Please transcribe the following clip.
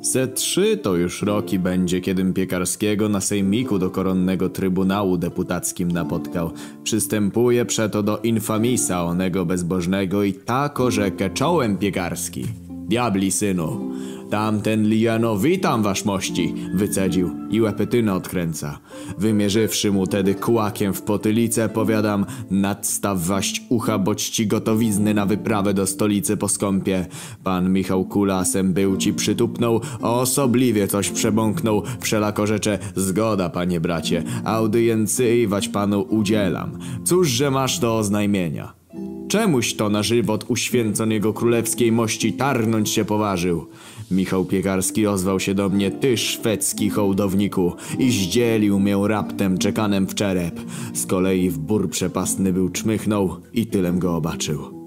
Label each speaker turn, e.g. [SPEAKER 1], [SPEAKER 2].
[SPEAKER 1] Ze trzy to już roki będzie, kiedym Piekarskiego na sejmiku do koronnego trybunału deputackim napotkał. Przystępuje przeto do infamisa onego bezbożnego i tako rzekę czołem Piekarski. Diabli synu, tamten Lijano witam wasz mości, wycedził i łepetynę odkręca. Wymierzywszy mu tedy kłakiem w potylicę, powiadam, nadstaw waść ucha, boć ci gotowizny na wyprawę do stolicy po skąpie. Pan Michał Kulasem był ci przytupnął, osobliwie coś przebąknął, wszelako rzecze, zgoda panie bracie, audiencyjwać panu udzielam. Cóżże masz do oznajmienia? Czemuś to na żywot uświęcon jego królewskiej mości tarnąć się poważył? Michał Piekarski ozwał się do mnie, ty szwedzki hołdowniku, i zdzielił mię raptem czekanem w czerep. Z kolei w bór przepastny był czmychnął i tylem go obaczył.